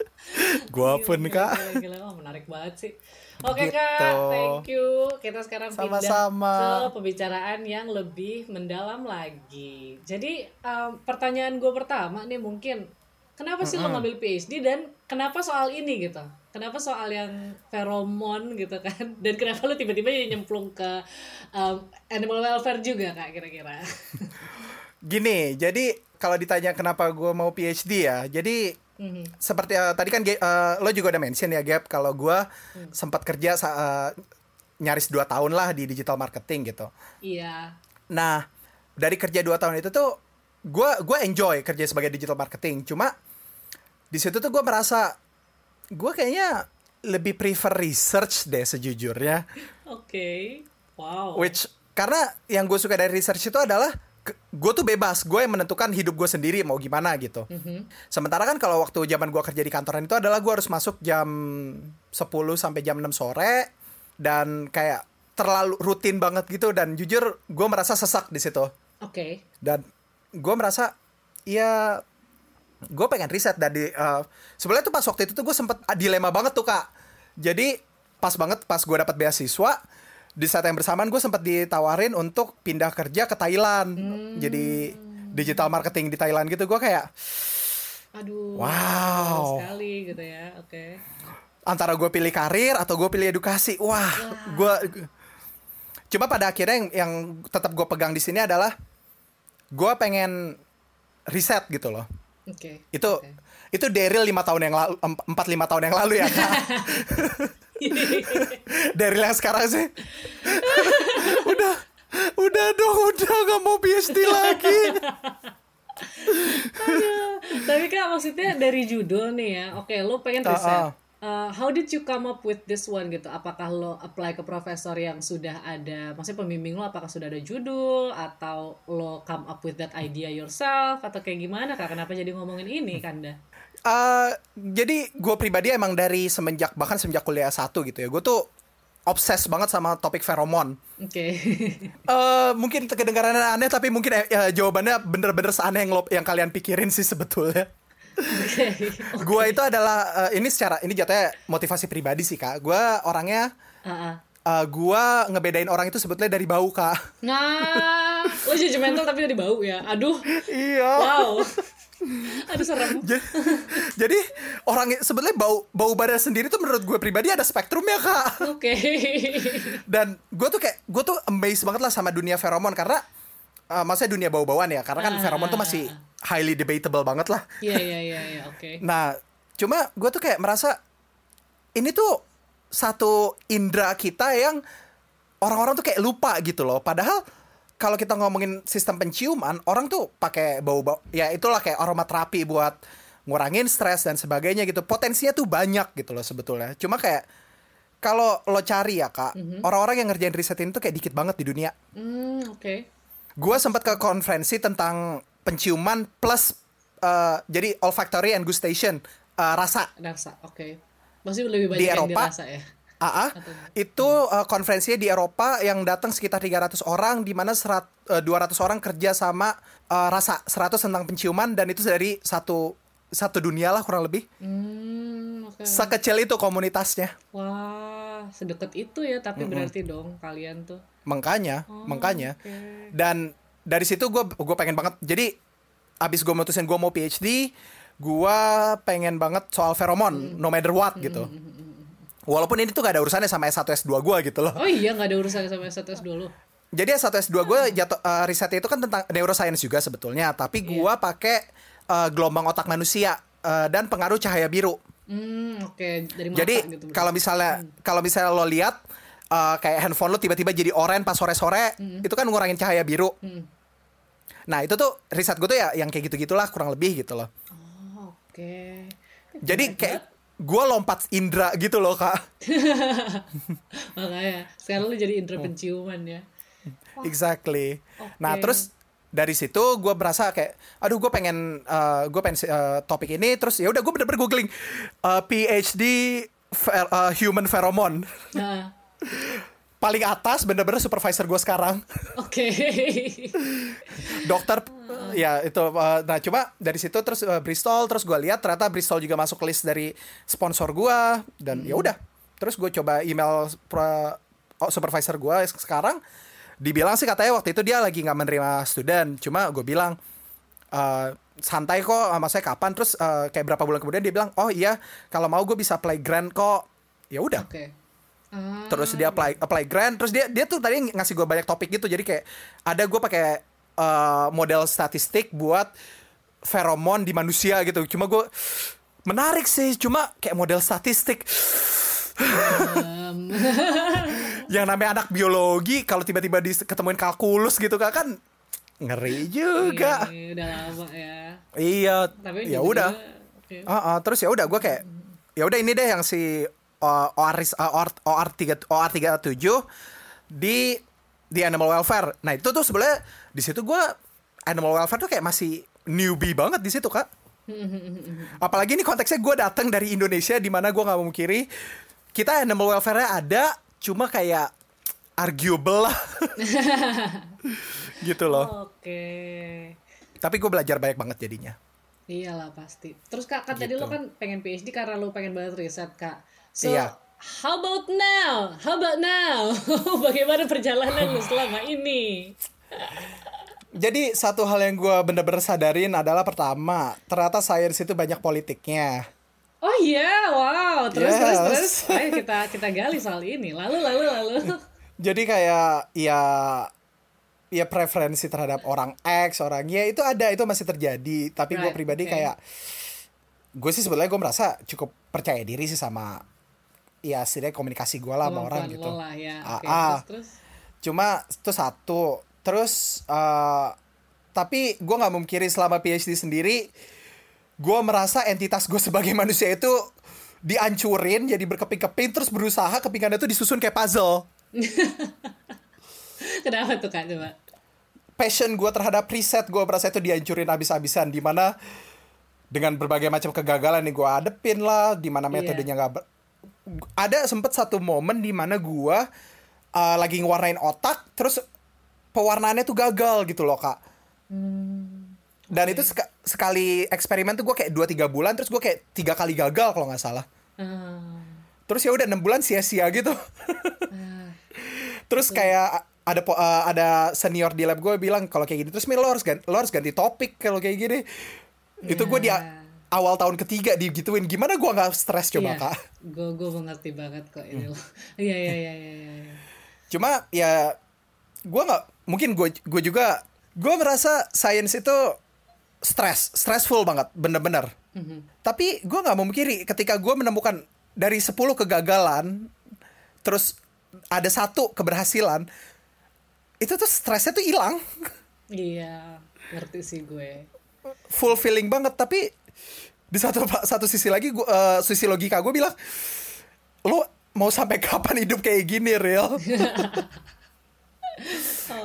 (laughs) gua pun Gila, kak. gila, gila. Oh, menarik banget sih. Oke Gitu. kak, thank you. Kita sekarang Sama-sama. pindah ke pembicaraan yang lebih mendalam lagi. Jadi em, pertanyaan gue pertama nih mungkin, kenapa sih lo ngambil PhD dan kenapa soal ini gitu? Kenapa soal yang feromon gitu kan? Dan kenapa lo tiba-tiba nyemplung ke em, animal welfare juga kak kira-kira? (laughs) Gini, jadi kalau ditanya kenapa gue mau PhD ya, jadi Mhm. seperti eh, tadi kan eh, lo juga udah mention ya Gap kalau gue sempat kerja eh, nyaris 2 tahun lah di digital marketing gitu. Iya. Nah dari kerja 2 tahun itu tuh gue gue enjoy kerja sebagai digital marketing. Cuma di situ tuh gue merasa gue kayaknya lebih prefer research deh sejujurnya. (laughs) Oke. Wow. Which karena yang gue suka dari research itu adalah gue tuh bebas, gue yang menentukan hidup gue sendiri mau gimana gitu. Mhm. Sementara kan kalau waktu zaman gue kerja di kantoran itu adalah gue harus masuk jam 10 sampai jam 6 sore dan kayak terlalu rutin banget gitu dan jujur gue merasa sesak di situ. Oke. Dan gue merasa ya gue pengen riset dan di eh, sebenarnya tuh pas waktu itu tuh gue sempet dilema banget tuh kak. Jadi pas banget pas gue dapat beasiswa di saat yang bersamaan gue sempat ditawarin untuk pindah kerja ke Thailand. Jadi digital marketing di Thailand gitu gue kayak Aduh. Wow. sekali gitu ya. Oke. antara gue pilih karir atau gue pilih edukasi. Wah, gue cuma pada akhirnya yang, yang tetap gue pegang di sini adalah gue pengen riset gitu loh. Oke. Itu Oke. itu Daryl lima tahun yang lalu empat lima tahun yang lalu ya kak. (laughs) Daryl yang sekarang sih. udah udah dong udah gak mau PhD lagi. Tapi kak maksudnya dari judul nih ya. Oke, lo pengen Ah, riset. ah. Uh, how did you come up with this one gitu? Apakah lo apply ke profesor yang sudah ada, maksudnya pembimbing lo apakah sudah ada judul atau lo come up with that idea yourself atau kayak gimana kak? Kenapa jadi ngomongin ini Kanda? Eh, jadi gue pribadi emang dari semenjak bahkan semenjak kuliah satu gitu ya. Gue tuh obses banget sama topik feromon. Oke. (laughs) Eh mungkin kedengarannya aneh tapi mungkin ya, jawabannya bener-bener seaneh yang lo, yang kalian pikirin sih sebetulnya. Oke. (laughs) Gua itu adalah eh, ini secara ini jatuhnya motivasi pribadi sih kak. Gua orangnya Ah, ah. eh, gua ngebedain orang itu sebetulnya dari bau kak. Nah, lo judgmental tapi dari bau ya. Aduh. (laughs) iya. Wow. (laughs) Aduh serem. (laughs) Ja- Jadi orang sebetulnya bau bau badan sendiri tuh menurut gue pribadi ada spektrumnya kak. Oke. (laughs) Dan gue tuh kayak gue tuh amazed banget lah sama dunia feromon karena eh, maksudnya dunia bau-bauan ya karena kan Ah, feromon tuh masih highly debatable banget lah. Iya iya iya iya oke. Nah, cuma gue tuh kayak merasa ini tuh satu indera kita yang orang-orang tuh kayak lupa gitu loh. Padahal kalau kita ngomongin sistem penciuman, orang tuh pakai bau-bau ya itulah kayak aromaterapi buat ngurangin stres dan sebagainya gitu. Potensinya tuh banyak gitu loh sebetulnya. Cuma kayak kalau lo cari ya kak, orang-orang yang ngerjain riset ini tuh kayak dikit banget di dunia. Hmm oke. Gue sempat ke konferensi tentang penciuman plus eh, jadi olfactory and gustation eh, rasa. Rasa oke. Masih lebih banyak Di yang Eropa? dirasa ya. AA itu eh, konferensinya di Eropa yang datang sekitar 300 orang di mana serat- eh, 200 orang kerja sama eh, rasa 100 tentang penciuman dan itu dari satu satu dunia lah kurang lebih. Hmm oke. Sekecil itu komunitasnya. Wah sedekat itu ya tapi berarti dong kalian tuh. Makanya, Oh, makanya. oke. Dan dari situ gue gue pengen banget. Jadi abis gue mutusin gue mau PhD, gue pengen banget soal feromon, no matter what gitu. Walaupun ini tuh gak ada urusannya sama S1 S2 gue gitu loh. Oh iya nggak ada urusan sama S1 S2 lo. Jadi S1 S2 gue jatuh eh, risetnya itu kan tentang neuroscience juga sebetulnya, tapi gue pakai eh, gelombang otak manusia eh, dan pengaruh cahaya biru. Hmm oke dari mata Jadi gitu. kalau misalnya kalau misalnya lo lihat uh, kayak handphone lu tiba-tiba jadi oranye pas sore-sore itu kan ngurangin cahaya biru Hmm. nah itu tuh riset gue tuh ya yang kayak gitu gitulah kurang lebih gitu loh Oh, oke. jadi kayak gue lompat indra gitu loh kak. (laughs) Makanya sekarang lu jadi indra penciuman ya. exactly. Nah Oke. terus dari situ gue berasa kayak aduh gue pengen gue pengen uh, topik ini. Terus ya udah gue bener-bener googling uh, PhD fer- uh, human pheromone. Nah, (laughs) paling atas bener-bener supervisor gue sekarang. Oke. (laughs) dokter ya itu uh, nah coba dari situ terus uh, Bristol terus gue lihat ternyata Bristol juga masuk list dari sponsor gue dan ya udah. Terus gue coba email pro- oh, supervisor gue sekarang. Dibilang sih katanya waktu itu dia lagi nggak menerima student cuma gue bilang uh, santai kok sama saya kapan? Terus uh, kayak berapa bulan kemudian dia bilang oh iya kalau mau gue bisa apply grant kok. Ya udah. Oke. Ah, terus dia apply apply grant terus dia dia tuh tadi ngasih gue banyak topik gitu jadi kayak ada gue pakai uh, model statistik buat feromon di manusia gitu. Cuma gue menarik sih cuma kayak model statistik. (laughs) Yang namanya anak biologi kalau tiba-tiba ketemuin kalkulus gitu kan kan ngeri juga. Iya, udah lama ya. iya Tapi ya udah. Oke. Ah, ah, terus ya udah gue kayak ya udah ini deh yang si uh, OR uh, OR OR tiga OR tiga tujuh di di animal welfare. Nah itu tuh sebenarnya di situ gue animal welfare tuh kayak masih newbie banget di situ kak. (laughs) Apalagi ini konteksnya gue datang dari Indonesia di mana gue nggak memungkiri kita animal welfare ada cuma kayak arguable lah (laughs) gitu loh. Oke. Tapi gue belajar banyak banget jadinya. Iyalah pasti. Terus kak, kan tadi lo kan pengen PhD karena lo pengen banget riset kak. So, Iya. how about now? How about now? (laughs) Bagaimana perjalanan lo selama ini? Jadi satu hal yang gue bener-bener sadarin adalah pertama, ternyata sains itu banyak politiknya. Oh iya, wow. Terus terus Yes. terus. Ayo kita kita gali soal ini. Lalu lalu lalu. (laughs) Jadi kayak ya ya preferensi terhadap orang X, orang Y itu ada, itu masih terjadi. Tapi gue Right, pribadi oke. kayak gue sih sebenarnya gue merasa cukup percaya diri sih sama ya setidaknya komunikasi gue lah sama orang gitu. lo lah ya. Ah, Oke, ah. terus terus. Cuma itu satu. Terus eh tapi gue nggak memungkiri selama PhD sendiri, gue merasa entitas gue sebagai (laughs) manusia itu dihancurin jadi berkeping-keping terus berusaha kepingannya itu disusun kayak puzzle. (laughs) Kenapa tuh kak coba? Passion gue terhadap riset gue merasa itu dihancurin habis-habisan di mana dengan berbagai macam kegagalan nih gue adepin lah di mana Iya. metodenya nggak ber- ada sempet satu momen di mana gue uh, lagi ngewarnain otak terus pewarnaannya tuh gagal gitu loh kak. Dan itu seka- sekali eksperimen tuh gue kayak 2-3 bulan terus gue kayak tiga kali gagal kalau nggak salah. Ah, terus ya udah enam bulan sia-sia gitu. Ah. (laughs) terus kayak ada uh, ada senior di lab gue bilang kalau kayak gini terus Mil lo harus ganti, lo harus ganti topik kalau kayak gini. Itu gue di a- Ya. Awal tahun ketiga digituin gimana gue nggak stres coba Iya. kak Gue gue mengerti banget kok ini lo. (laughs) Iya iya iya iya. iya, iya. cuma ya gue nggak mungkin gue gue juga gue merasa sains itu stres stressful banget bener-bener Mhm. tapi gue nggak memungkiri ketika gue menemukan dari 10 kegagalan terus ada satu keberhasilan itu tuh stresnya tuh hilang Iya, ngerti sih gue. fulfilling banget tapi di satu satu sisi lagi gue eh, sisi logika gue bilang lo mau sampai kapan hidup kayak gini real (laughs)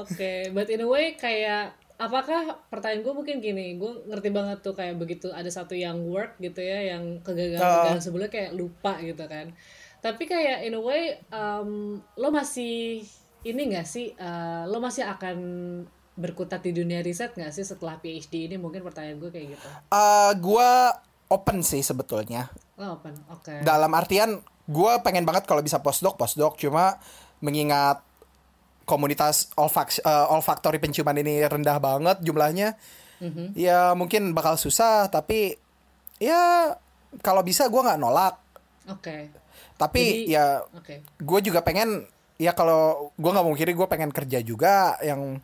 Oke, but in a way kayak apakah pertanyaan gue mungkin gini, gue ngerti banget tuh kayak begitu ada satu yang work gitu ya, yang kegagalan-kegagalan Ah. sebelumnya kayak lupa gitu kan. Tapi kayak in a way um, lo masih ini gak sih, uh, lo masih akan berkutat di dunia riset gak sih setelah PhD ini? Mungkin pertanyaan gue kayak gitu. Eh, gue open sih sebetulnya Oh, open, oke. dalam artian gue pengen banget kalau bisa postdoc postdoc cuma mengingat komunitas eh, olfaktori penciuman ini rendah banget jumlahnya Mhm. ya mungkin bakal susah tapi ya kalau bisa gue nggak nolak Oke, tapi Jadi- ya oke. gue juga pengen ya kalau gue nggak mau kiri gue pengen kerja juga yang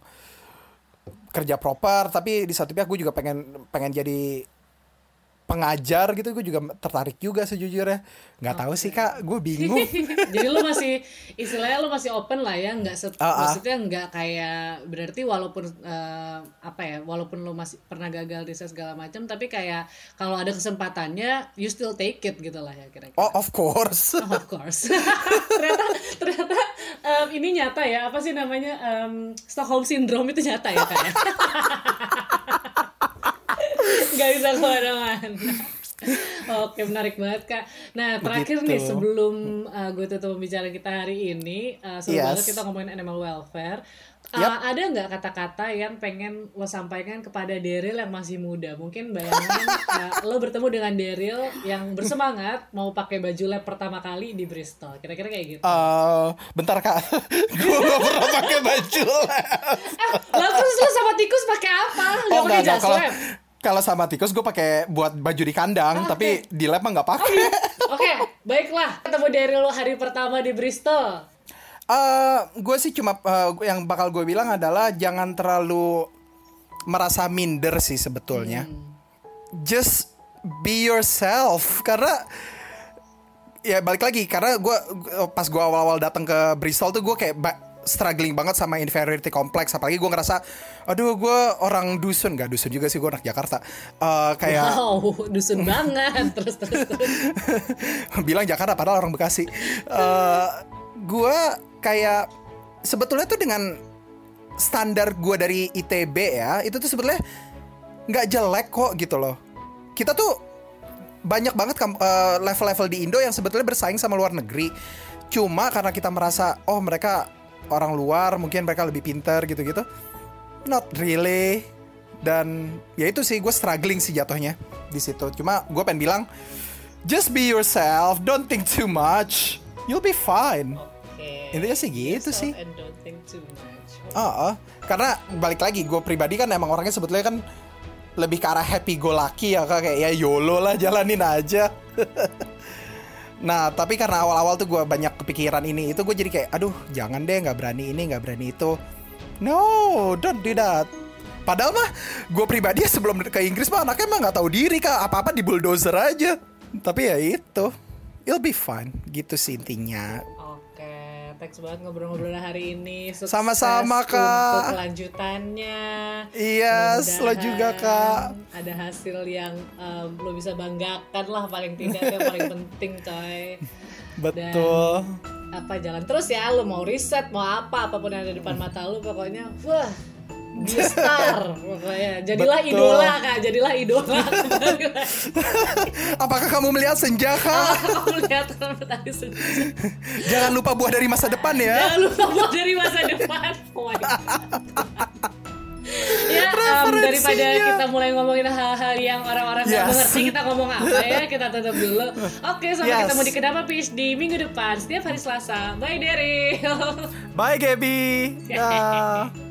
kerja proper tapi di satu pihak gue juga pengen pengen jadi pengajar gitu gue juga tertarik juga sejujurnya nggak tahu sih kak gue bingung (laughs) Jadi lu masih istilahnya lu masih open lah ya, nggak se- Ah, ah. maksudnya nggak kayak berarti walaupun eh, apa ya, walaupun lu masih pernah gagal riset segala macam, tapi kayak kalau ada kesempatannya, you still take it gitu lah ya kira-kira. oh of course (laughs) Oh, of course. (laughs) ternyata ternyata em, ini nyata ya apa sih namanya em, Stockholm syndrome itu nyata ya kayak. Gak bisa ke mana-mana. Oke menarik banget kak. Nah terakhir nih Begitu. sebelum uh, gue tutup pembicaraan kita hari ini, uh, seru Yes. banget kita ngomongin animal welfare. Uh, Yap. Ada nggak kata-kata yang pengen lo sampaikan kepada Daryl yang masih muda? Mungkin bayangin uh, lo bertemu dengan Daryl yang bersemangat mau pakai baju lab pertama kali di Bristol. Kira-kira kayak gitu. Eh, bentar kak gue gak pernah pakai baju lab Lah terus lo sama tikus pakai apa? Gak oh pakai jas lab? Kalau sama tikus gue pakai buat baju di kandang tapi di lab mah nggak pakai (laughs) Oke, baiklah. Ketemu Daryl lo hari pertama di Bristol. Eh, gue sih cuma eh, yang bakal gue bilang adalah jangan terlalu merasa minder sih sebetulnya. Just be yourself karena ya balik lagi karena gue pas gue awal-awal datang ke Bristol tuh gue kayak struggling banget sama inferiority complex apalagi gue ngerasa aduh gue orang dusun gak dusun juga sih gue anak Jakarta Eh, kayak Wow, (laughs) dusun banget. (laughs) Terus terus terus. (laughs) bilang Jakarta padahal orang Bekasi. Eh gue kayak sebetulnya tuh dengan standar gue dari ITB ya itu tuh sebetulnya nggak jelek kok gitu loh. Kita tuh banyak banget eh, level-level di Indo yang sebetulnya bersaing sama luar negeri. Cuma karena kita merasa oh mereka orang luar mungkin mereka lebih pinter gitu-gitu. Not really. Dan ya itu sih gue struggling sih jatuhnya di situ. Cuma gue pengen bilang just be yourself, don't think too much, you'll be fine. Oke. Intinya sih gitu sih. And don't think too much. Ah, ah. karena balik lagi gue pribadi kan emang orangnya sebetulnya kan lebih ke arah happy go lucky ya kayak ya YOLO lah jalanin aja. (laughs) nah tapi karena awal-awal tuh gue banyak kepikiran ini itu gue jadi kayak aduh jangan deh nggak berani ini nggak berani itu. No, don't do that. Padahal mah gue pribadi ya sebelum ke Inggris mah anaknya mah nggak tahu diri kak apa apa di bulldozer aja. Tapi ya itu, it'll be fine gitu sih intinya. Thanks banget ngobrol-ngobrol hari ini. Sukses Sama-sama, Kak. Untuk kelanjutannya. Yes, lo juga kak. Ada hasil yang um, lo bisa banggakan lah paling tidak yang paling (laughs) penting coy. Betul. Apa jalan terus ya lo mau riset mau apa apa pun yang ada di depan mata lo pokoknya wah star (laughs) pokoknya jadilah Betul. idola kak jadilah idola. (laughs) Apakah kamu melihat senja kak? (laughs) kamu lihat kan tadi sudah Jangan lupa buah dari masa depan ya. Jangan lupa buat dari masa depan. Oh my God. ya, em, daripada kita mulai ngomongin hal-hal yang orang-orang nggak Yes. mengerti, kita ngomong apa ya? Kita tutup dulu. Oke, sampai Yes. ketemu di Kenapa PhD minggu depan, setiap hari Selasa. Bye, Daryl. Bye Gaby. Dah.